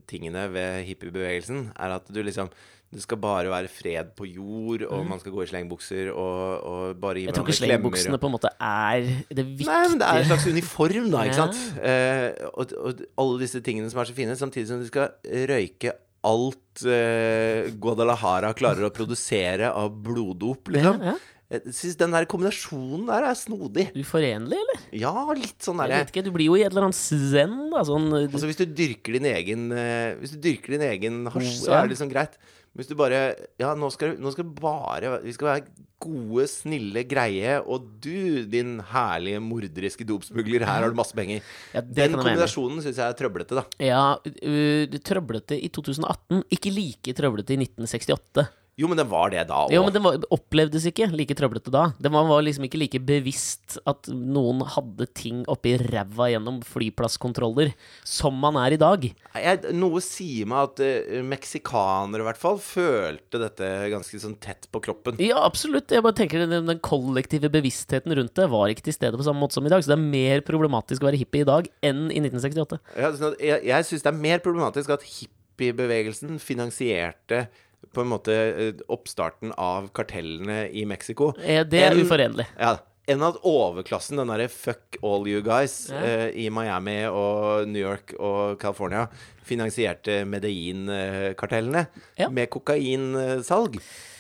B: tingene ved hippiebevegelsen. Er at du liksom det skal bare være fred på jord, og man skal gå i slengbukser og, og bare gi
A: Mm. Jeg tror ikke slengbuksene på en måte er det viktige.
B: Nei, men det er en slags uniform, da, ikke [laughs]
A: Ja.
B: sant? Eh, og, og alle disse tingene som er så fine, samtidig som du skal røyke alt eh, Guadalajara klarer å produsere av bloddop, liksom.
A: Ja, ja.
B: Jeg syns den der kombinasjonen der er snodig.
A: Uforenlig, eller?
B: Ja, litt sånn derre
A: Du blir jo i et eller annet zen, da. Sånn
B: Altså Hvis du dyrker din egen eh, Hvis du dyrker din egen hasj, så er det liksom greit. Men hvis du bare Ja, nå skal, nå skal bare Vi skal være gode, snille, greie, og du, din herlige morderiske dopsmugler, her har du masse penger.
A: Ja,
B: Den kombinasjonen syns jeg er trøblete, da.
A: Ja, uh, trøblete i 2018. Ikke like trøblete i 1968.
B: Jo, men den var det da òg.
A: Jo, men det var, opplevdes ikke like trøblete da. Det var, var liksom ikke like bevisst at noen hadde ting oppi ræva gjennom flyplasskontroller som man er i dag.
B: Jeg, noe sier meg at uh, meksikanere, i hvert fall, følte dette ganske sånn tett på kroppen.
A: Ja, absolutt. Jeg bare tenker den, den kollektive bevisstheten rundt det var ikke til stede på samme måte som i dag. Så det er mer problematisk å være hippie i dag enn i 1968.
B: Ja, sånn jeg jeg syns det er mer problematisk at hippiebevegelsen finansierte på en måte eh, oppstarten av kartellene i Mexico.
A: Eh, Det er
B: enn-
A: uforenlig.
B: Ja, enn at overklassen, den derre fuck all you guys
A: Ja.
B: eh, i Miami og New York og California, finansierte Medellin-kartellene
A: Ja.
B: med kokainsalg.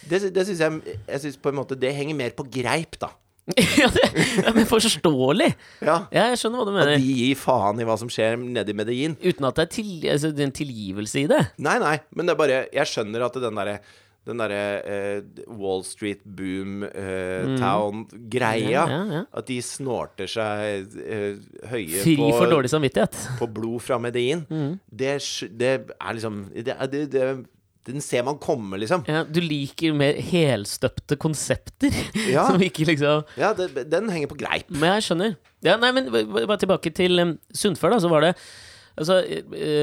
B: Det, det syns jeg Jeg synes på en måte det henger mer på greip, da. [laughs]
A: ja, det, ja, men forståelig.
B: Ja.
A: Ja, jeg skjønner hva du
B: At
A: mener.
B: de gir faen i hva som skjer nede i Medellin.
A: Uten at det er, til, altså, det er en tilgivelse i det.
B: Nei, nei, men det er bare Jeg skjønner at den derre den derre eh, Wall Street Boom eh, Town-greia
A: Mm. Ja, ja, ja.
B: At de snorter seg eh, høye
A: Fri
B: på,
A: for dårlig samvittighet.
B: på blod fra Medellin.
A: Mm.
B: Det, det er liksom det, det, det, Den ser man komme, liksom.
A: Ja, du liker mer helstøpte konsepter. [laughs]
B: Ja.
A: Som ikke liksom
B: Ja, det, den henger på greip.
A: Men jeg skjønner. Ja, nei, men bare tilbake til um, Sundfør, da. Så var det Altså,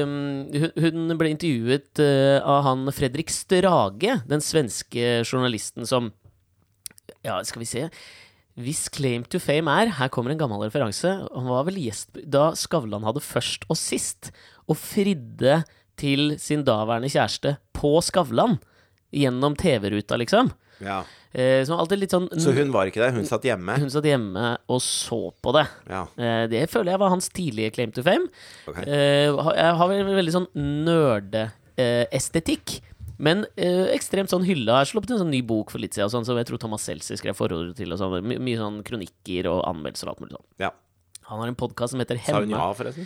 A: um, hun, hun ble intervjuet uh, av han Fredrik Strage, den svenske journalisten som Ja, skal vi se Hvis claim to fame er Her kommer en gammel referanse. Han var vel gjest da Skavlan hadde først og sist, og fridde til sin daværende kjæreste på Skavlan. Gjennom TV-ruta, liksom.
B: Ja.
A: Eh, så, sånn
B: Så hun var ikke der, hun satt hjemme.
A: hun satt hjemme og så på det.
B: Ja.
A: Eh, det føler jeg var hans tidlige claim to fame.
B: Okay.
A: Eh, jeg har vel veldig sånn nerdeestetikk. Men eh, ekstremt sånn hylla. Jeg sluppet en sånn ny bok for litt siden, sånn, som jeg tror Thomas Seltzer skrev forordet til. Og sånn. My, mye sånn kronikker og anmeldelser og alt mulig sånn.
B: ja.
A: Han har en podkast som heter
B: Sa hun ja, forresten?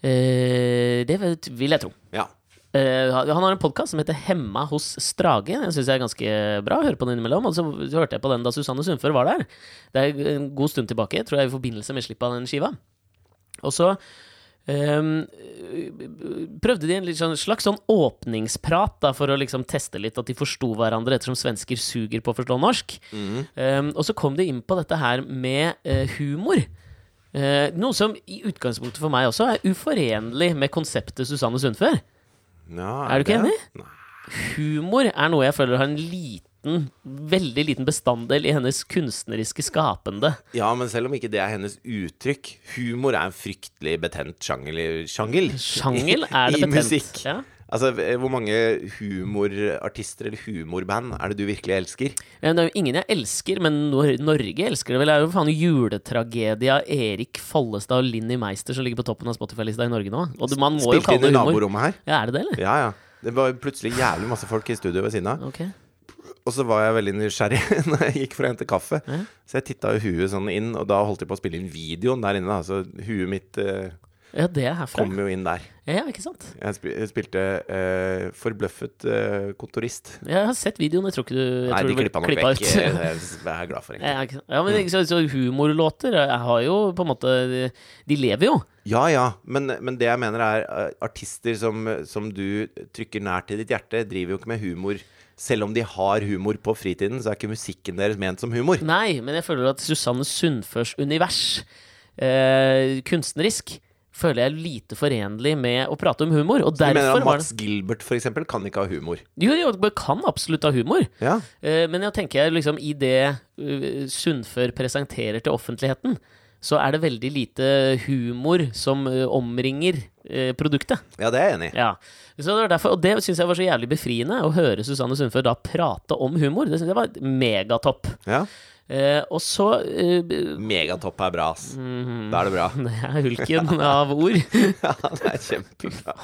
A: Eh, det vil jeg tro.
B: Ja.
A: Eh, han har en podkast som heter Hemma hos Strage. Den syns jeg er ganske bra. Høre på den innimellom. Og så hørte jeg på den da Susanne Sundfør var der. Det er en god stund tilbake, tror jeg, i forbindelse med slippet av den skiva. Og så Um, prøvde de en sånn, slags sånn åpningsprat da, for å liksom teste litt at de forsto hverandre, ettersom svensker suger på å forstå norsk. Ehm, og så kom de inn på dette her med uh, humor. Eh, noe som i utgangspunktet for meg også er uforenlig med konseptet Susanne Sundfør.
B: ja
A: Er du ikke
B: det?
A: enig? Humor er noe jeg føler har en liten, veldig liten bestanddel i hennes kunstneriske skapende.
B: Ja, men selv om ikke det er hennes uttrykk Humor er en fryktelig betent sjanger. Sjangel,
A: Sjangel er det [laughs] betent.
B: I musikk.
A: Ja.
B: Altså, hvor mange humorartister eller humorband er det du virkelig elsker?
A: Ja, Det er jo ingen jeg elsker, men Nor Norge elsker det vel. Det er jo faen juletragedia Erik Follestad og Linni Meister som ligger på toppen av Spotify-lista i Norge nå. Og man må jo
B: kalle inn
A: humor.
B: i
A: inn i
B: naborommet her.
A: Ja, er det det, eller?
B: Ja, ja. Det var plutselig jævlig masse folk i studio ved siden av.
A: Ok.
B: Og så var jeg veldig nysgjerrig [laughs] når jeg gikk for å hente kaffe. Så jeg titta i huet sånn inn, og da holdt de på å spille inn videoen der inne. Da. Så huet mitt eh,
A: Ja, det er herfra.
B: Kom jo inn der.
A: Ja, ikke sant?
B: Jeg, spil jeg spilte uh, forbløffet uh, kontorist.
A: Jeg har sett videoen, jeg tror ikke du jeg
B: Nei, de klippa nok vekk. eh, [laughs] Det er jeg glad for, egentlig.
A: Ja, ja, men ikke sant, så humorlåter jeg har jo på en måte De, de lever jo.
B: Ja ja, men, men det jeg mener er eh, artister som, som du trykker nær til ditt hjerte, driver jo ikke med humor. Selv om de har humor på fritiden, så er ikke musikken deres ment som humor.
A: Nei, men jeg føler at Susanne Sundførs univers, eh, kunstnerisk, føler jeg lite forenlig med å prate om humor. Og
B: Du mener
A: derfor
B: at Mats Gilbert for eksempel kan ikke ha humor?
A: Jo, jo, kan absolutt ha humor.
B: Ja.
A: Eh, men jeg tenker liksom i det uh, Sundfør presenterer til offentligheten, så er det veldig lite humor som eh, omringer eh, produktet.
B: ja, det er jeg enig i.
A: Ja. Så det var derfor, og det syns jeg var så jævlig befriende, å høre Susanne Sundfør da prate om humor. Det syns jeg var megatopp.
B: Ja.
A: Eh, og så eh,
B: Megatopp er bra, ass.
A: Mhm.
B: Da er det bra. [laughs]
A: Det er hulken av ord. [laughs]
B: Ja, det er kjempebra.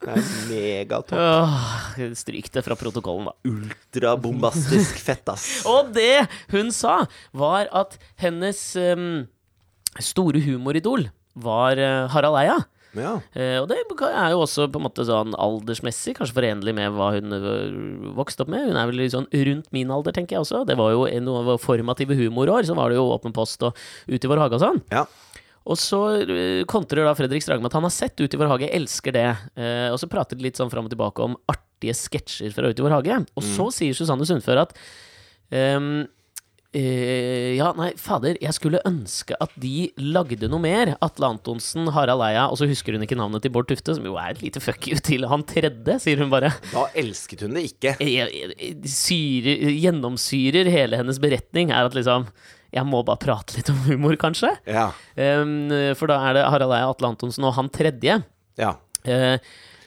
B: Det er megatopp.
A: Åh, Stryk det fra protokollen, da.
B: Ultrabombastisk [laughs] fett, ass.
A: Og det hun sa, var at hennes um, store humoridol var uh, Harald Eia.
B: Ja.
A: Eh, og det er jo også på en måte sånn aldersmessig kanskje forenlig med hva hun øh, vokste opp med. Hun er vel litt sånn rundt min alder, tenker jeg også. Det var jo en- noen formative humorår. Så var det jo Åpen post og Ut i vår hage og sånn.
B: ja.
A: Og så øh, kontrer da Fredrik Strage med at han har sett Ut i vår hage, elsker det. Eh, og så prater de litt sånn fram og tilbake om artige sketsjer fra Ut i vår hage. Og så sier Susanne Sundfør at ehm, eh, ja, nei, fader, jeg skulle ønske at de lagde noe mer. Atle Antonsen, Harald Eia, og så husker hun ikke navnet til Bård Tufte, som jo er et lite fuck you til han tredje, sier hun bare.
B: Da elsket hun det ikke.
A: Jeg- jeg- Syrer, gjennomsyrer hele hennes beretning er at liksom Jeg må bare prate litt om humor, kanskje.
B: Ja.
A: Um, for da er det Harald Eia, Atle Antonsen og han tredje.
B: ja.
A: Eh,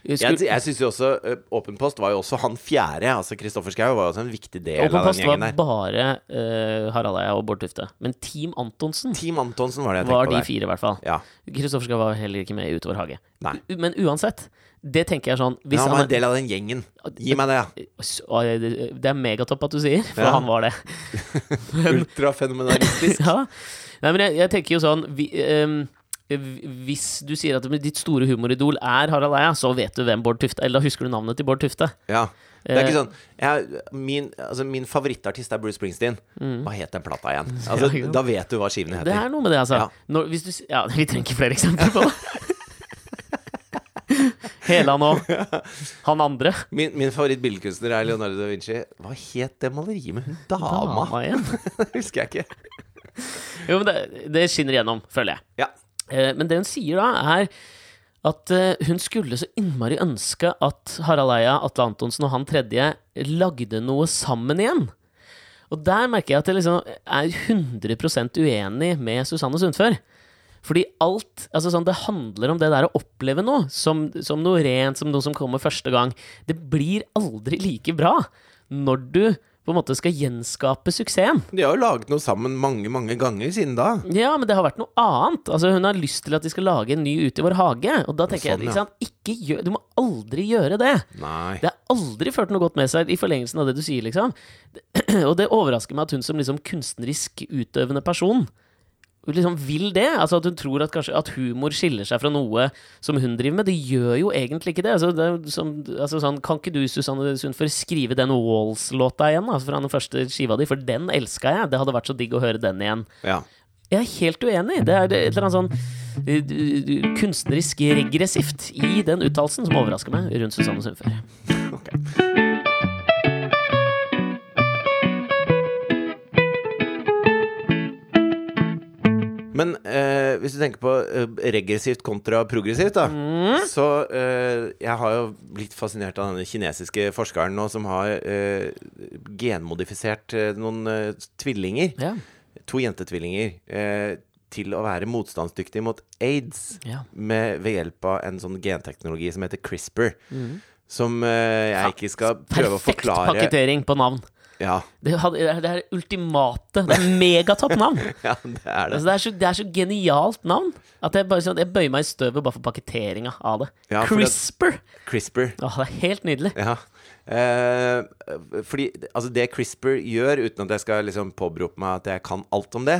B: Jeg,
A: skulle-
B: jeg syns jo også uh, Åpen post var jo også han fjerde. Altså Kristoffer Schou var jo også en viktig del
A: Open
B: av den gjengen der.
A: bare uh, Harald Eia og Bård Tufte. Men Team Antonsen
B: Team Antonsen var det jeg
A: var
B: tenkte
A: de
B: på der.
A: fire, i hvert fall.
B: Ja.
A: Kristoffer Schou var heller ikke med Utover hage.
B: Nei.
A: Men uansett, det tenker jeg sånn hvis
B: han
A: han
B: var en del av den gjengen. Gi meg det, ja.
A: Det det er megatopp at du sier, for
B: Ja.
A: han var det. [laughs]
B: Ultrafenomenalistisk. [laughs]
A: ja. Nei, men jeg, jeg tenker jo sånn vi, ehm, Hvis du sier at ditt store humoridol er Harald Eia, så vet du hvem Bård Tufte Eller da husker du navnet til Bård Tufte.
B: Ja. Det er
A: Eh.
B: ikke sånn jeg, min, altså, min favorittartist er Bruce Springsteen. Hva het den plata igjen? [laughs] Altså,
A: ja,
B: da vet du hva skivene heter.
A: Det er noe med det, altså.
B: Ja.
A: Når, hvis du, ja, vi trenger ikke flere eksempler på det. [laughs] Hele nå. Han andre.
B: Min, min favorittbilledkunstner er Leonardo da Vinci. Hva het det maleriet med hun dama?
A: Dama igjen. [laughs]
B: det husker jeg ikke.
A: Jo, men det, det skinner igjennom, føler jeg.
B: Ja.
A: Eh, Men det hun sier da, er at eh, hun skulle så innmari ønske at Harald Eia, Atle Antonsen og han tredje lagde noe sammen igjen. Og der merker jeg at jeg liksom er 100% uenig med Susanne Sundfør. Fordi alt altså sånn, Det handler om det der å oppleve noe som, som noe rent, som noe som kommer første gang. Det blir aldri like bra når du på en måte skal gjenskape suksessen.
B: De har jo laget noe sammen mange, mange ganger siden da.
A: Ja, men det har vært noe annet. Altså, hun har lyst til at de skal lage en ny Ut i vår hage. Og da tenker
B: Sånn,
A: jeg,
B: ja.
A: ikke sant, ikke gjør Du må aldri gjøre det.
B: Nei.
A: Det har aldri ført noe godt med seg i forlengelsen av det du sier, liksom. [clears throat] Og det overrasker meg at hun som liksom kunstnerisk utøvende person liksom vil det. Altså At hun tror at kanskje at humor skiller seg fra noe som hun driver med. Det gjør jo egentlig ikke det. Altså, det som, altså sånn, kan ikke du, Susanne Sundfør, skrive den Walls-låta igjen Altså, fra den første skiva di? For den elska jeg. Det hadde vært så digg å høre den igjen.
B: Ja.
A: Jeg er helt uenig. Det er et eller annet sånn eh, kunstnerisk regressivt i den uttalelsen som overrasker meg rundt Susanne Sundfør.
B: Ok. Men eh, hvis du tenker på eh, regressivt kontra progressivt, da Så eh, jeg har jo blitt fascinert av denne kinesiske forskeren nå som har eh, genmodifisert eh, noen tvillinger.
A: Ja.
B: To jentetvillinger. Eh, til å være motstandsdyktige mot aids
A: Ja.
B: med, ved hjelp av en sånn genteknologi som heter CRISPR. Som eh, jeg ikke skal prøve å forklare Perfekt
A: pakketering på navn.
B: Ja,
A: Det, hadde, det er- det ultimate. Det er megatopp navn. [laughs]
B: ja, det er det.
A: Altså, det, er så, det er så genialt navn at jeg, bare, sånn, jeg bøyer meg i støvet bare for pakketteringa av det.
B: Ja, CRISPR! at-
A: CRISPR! Åh, det er helt nydelig.
B: Ja. Eh, fordi altså det CRISPR gjør, uten at jeg skal liksom påberope meg at jeg kan alt om det,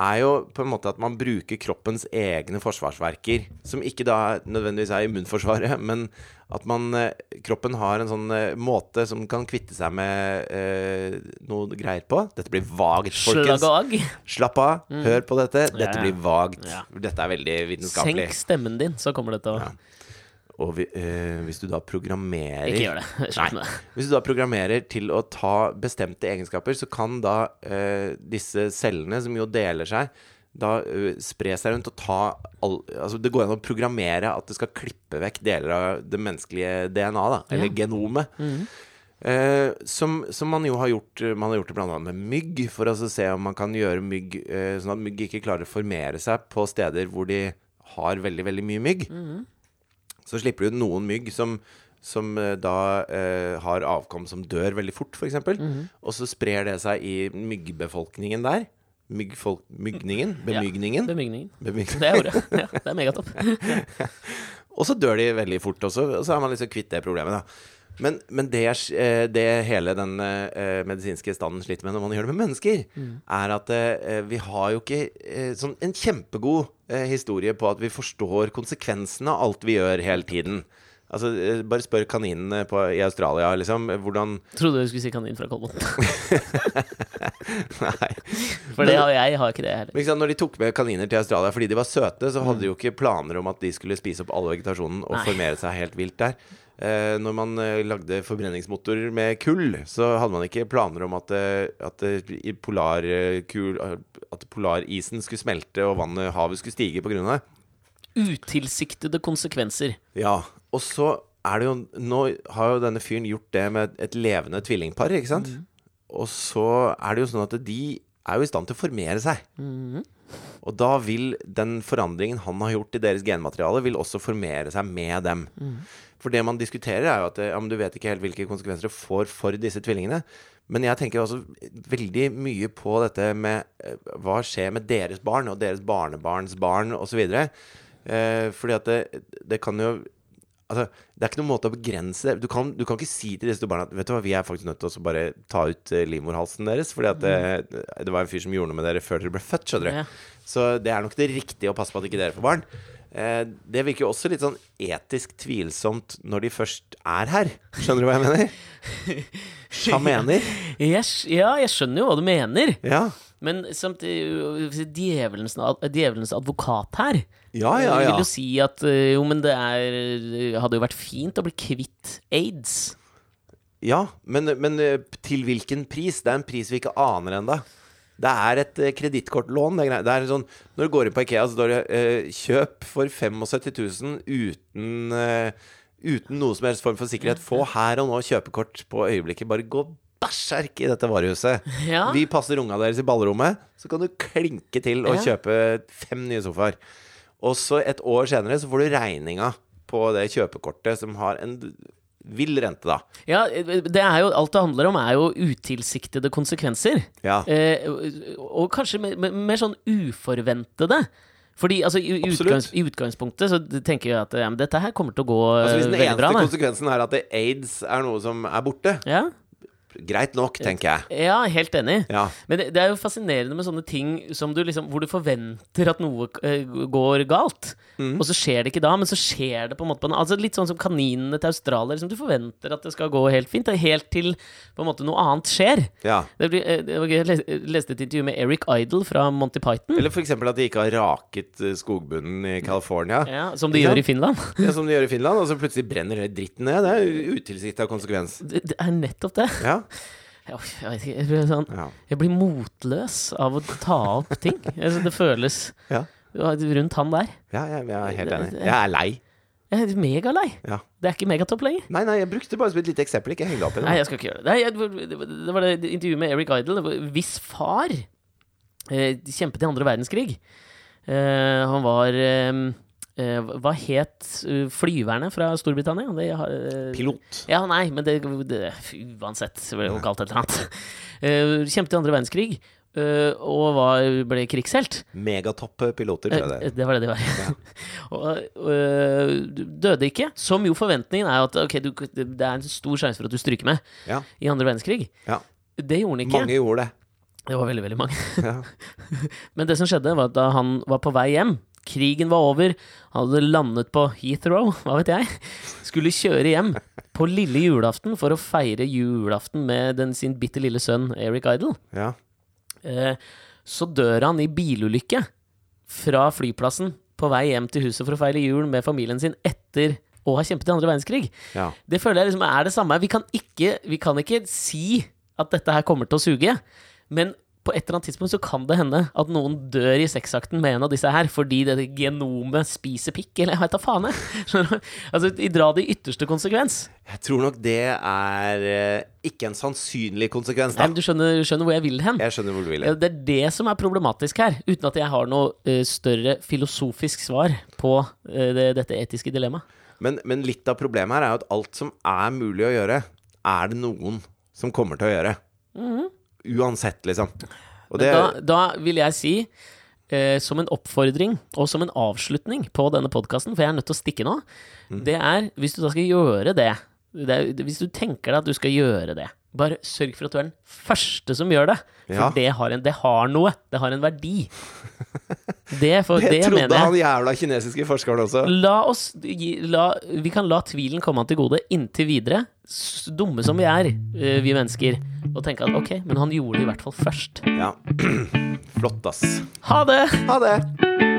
B: er jo på en måte at man bruker kroppens egne forsvarsverker, som ikke da nødvendigvis er immunforsvaret, [laughs] men at man eh, Kroppen har en sånn eh, måte som kan kvitte seg med eh, noe greier på. Dette blir vagt, folkens.
A: Slag og.
B: Slapp av, hør på dette. Dette
A: Ja, ja.
B: blir vagt.
A: Ja.
B: Dette er veldig vitenskapelig.
A: Senk stemmen din, så kommer det å
B: Ja. Og vi, eh, hvis du da programmerer
A: Ikke gjør det. [laughs] Nei.
B: Hvis du da programmerer til å ta bestemte egenskaper, så kan da eh, disse cellene, som jo deler seg, da eh, spre seg rundt og ta all, Altså det går an å programmere at det skal klippe vekk deler av det menneskelige DNA, da, eller
A: Ja.
B: genomet.
A: Mm
B: -hmm. Uh, som, som man jo har gjort Man har gjort det annet med mygg, for å se om man kan gjøre mygg uh, sånn at mygg ikke klarer å formere seg på steder hvor de har veldig, veldig mye mygg. Så slipper du noen mygg som, som eh, da eh, har avkom som dør veldig fort, f.eks. eksempel Og så sprer det seg i myggbefolkningen der. Myggfolk, mygningen?
A: Ja.
B: Bemygningen?
A: Bemygningen. Det er ordet. [laughs] Ja, det er megatopp. [laughs]
B: Og så dør de veldig fort også, og så er man liksom kvitt det problemet, da. Men, men det, er eh, det hele den uh, medisinske standen sliter med når man gjør det med mennesker, er at uh, vi har jo ikke uh, sånn en kjempegod historie på at vi forstår konsekvensene av alt vi gjør hele tiden. Altså, bare spør kaninene på, i Australia, liksom. Hvordan
A: Trodde du skulle si kanin fra Kolbotn. [laughs]
B: Nei.
A: For det har jeg, har ikke det heller.
B: Liksom, når de tok med kaniner til Australia fordi de var søte, så hadde de jo ikke planer om at de skulle spise opp all vegetasjonen og
A: Nei.
B: formere seg helt vilt der. Eh, når man eh, lagde forbrenningsmotorer med kull, så hadde man ikke planer om at, eh, at, polar, kul, at polarisen skulle smelte og vannet, havet skulle stige av det.
A: Utilsiktede konsekvenser.
B: Ja, og så er det jo Nå har jo denne fyren gjort det med et levende tvillingpar, ikke sant? Og så er det jo sånn at de er jo i stand til å formere seg. Og da vil den forandringen han har gjort i deres genmateriale, vil også formere seg med dem. For det man diskuterer, er jo at ja, men du vet ikke helt hvilke konsekvenser det får for disse tvillingene. Men jeg tenker også veldig mye på dette med eh, hva skjer med deres barn og deres barnebarns barn osv. Eh, fordi at det, det kan jo Altså, det er ikke noen måte å begrense du kan, du kan ikke si til disse barna at Vet du hva, vi er faktisk nødt til å bare ta ut eh, livmorhalsen deres. Fordi at det, det var en fyr som gjorde noe med dere før dere ble født, skjønner du.
A: Ja.
B: Så det er nok det riktige å passe på at ikke dere får barn. Eh, det virker jo også litt sånn etisk tvilsomt når de først er her. Skjønner du hva jeg mener? Hva [laughs] mener?
A: Yes, ja, jeg skjønner jo hva du mener.
B: Ja.
A: Men samtidig Djevelens, djevelens advokat her
B: Ja, ja,
A: eh,
B: ja.
A: vil jo si at eh, jo, men det er, hadde jo vært fint å bli kvitt aids.
B: Ja, men, men eh, til hvilken pris? Det er en pris vi ikke aner ennå. Det er et eh, kredittkortlån. Det er sånn, når du går inn på Ikea, så står det eh, 'kjøp for 75 000 uten, eh, uten noe som helst form for sikkerhet'. Få her og nå kjøpekort på øyeblikket. Bare gå bæsjerk i dette varehuset. [laughs]
A: Ja.
B: Vi passer unga deres i ballrommet, så kan du klinke til og
A: Ja.
B: kjøpe fem nye sofaer. Og så et år senere så får du regninga på det kjøpekortet som har en vill rente, da.
A: Ja, det er jo, alt det handler om, er jo utilsiktede konsekvenser.
B: Ja.
A: Eh, og kanskje mer, mer- sånn uforventede. Fordi altså, i, utgangs, i utgangspunktet så tenker jeg at ja, dette her kommer til å gå
B: Altså Hvis
A: eh,
B: den eneste
A: bra.
B: Konsekvensen er at aids er noe som er borte,
A: Ja,
B: greit nok, tenker jeg.
A: ja, helt enig.
B: Ja.
A: Men det, det er jo fascinerende med sånne ting som du liksom, hvor du forventer at noe eh, går galt,
B: Mm.
A: og så skjer det ikke da, men så skjer det på en måte altså Litt sånn som kaninene til Australia. Liksom, du forventer at det skal gå helt fint, helt til på en måte noe annet skjer.
B: ja.
A: Det blir, eh, det var gøy, jeg leste et intervju med Eric Idle fra Monty Python.
B: Eller f.eks. at de ikke har raket eh, skogbunnen i California.
A: Ja, som de gjør i Finland.
B: Ja, som de gjør i Finland, og så plutselig brenner det dritten ned. Det er utilsikta konsekvens.
A: Det, det er nettopp det.
B: Ja.
A: Jeg, jeg, vet ikke, jeg, blir sånn,
B: Ja.
A: jeg blir motløs av å ta opp ting. Altså, det føles
B: Ja.
A: rundt han der.
B: ja, jeg, jeg er helt enig. Jeg er lei.
A: Jeg er megalei.
B: Ja.
A: Det er ikke megatopp lenger.
B: Nei, nei, jeg brukte bare som et lite eksempel. Ikke heng deg opp i det.
A: Nei, jeg skal ikke gjøre det. Nei, jeg, det var- det intervjuet med Eric Idle. Hvis far eh, kjempet i andre verdenskrig eh, Han var eh, Hva het eh, flyverne fra Storbritannia? Det, eh,
B: Pilot.
A: Ja, nei, men det, det Uansett, det ble jo kalt et eller annet. [laughs] Eh, kjempet i andre verdenskrig, Uh, og var, ble krigshelt.
B: Megatopp piloter, tror jeg
A: Eh,
B: det.
A: Det var det de var. [laughs] og uh, døde ikke. Som jo forventningen er at okay, du, det er en stor sjanse for at du stryker med
B: Ja.
A: i andre verdenskrig.
B: ja.
A: Det gjorde han ikke.
B: Mange gjorde det.
A: Det var veldig, veldig mange. [laughs] Men det som skjedde, var at da han var på vei hjem Krigen var over, han hadde landet på Heathrow, [laughs] hva vet jeg. Skulle kjøre hjem på lille julaften for å feire julaften med den, sin bitte lille sønn Eric Idle.
B: ja.
A: Eh, så dør han i bilulykke fra flyplassen på vei hjem til huset for å feire jul med familien sin etter å ha kjempet i andre verdenskrig.
B: ja.
A: Det føler jeg liksom er det samme. Vi kan ikke, vi kan ikke si at dette her kommer til å suge, men på et eller annet tidspunkt så kan det hende at noen dør i sexakten med en av disse her fordi det genomet spiser pikk, eller jeg vet da faen, jeg. [laughs] Altså, dra det i ytterste konsekvens.
B: Jeg tror nok det er eh, ikke en sannsynlig konsekvens, da.
A: Nei, du skjønner, skjønner hvor jeg vil hen?
B: Jeg skjønner hvor du vil.
A: hen. Det er det som er problematisk her, uten at jeg har noe eh, større filosofisk svar på eh, det, dette etiske dilemmaet.
B: Men, men litt av problemet her er jo at alt som er mulig å gjøre, er det noen som kommer til å gjøre. Uansett, liksom. Det,
A: da, da vil jeg si, eh, som en oppfordring og som en avslutning på denne podkasten, for jeg er nødt til å stikke nå,
B: Mm.
A: det er hvis du da skal gjøre det, det er, Hvis du tenker deg at du skal gjøre det, bare sørg for at du er den første som gjør det. For
B: Ja.
A: det, har en, det har noe. Det har en verdi. [laughs] Det, for,
B: det,
A: det,
B: trodde han jævla kinesiske forskeren også.
A: La oss la, Vi kan la tvilen komme han til gode inntil videre. Dumme som vi er, eh, vi mennesker. Og tenke at ok, men han gjorde det i hvert fall først.
B: Ja. [clears throat] Flott, ass.
A: Ha det!
B: Ha det!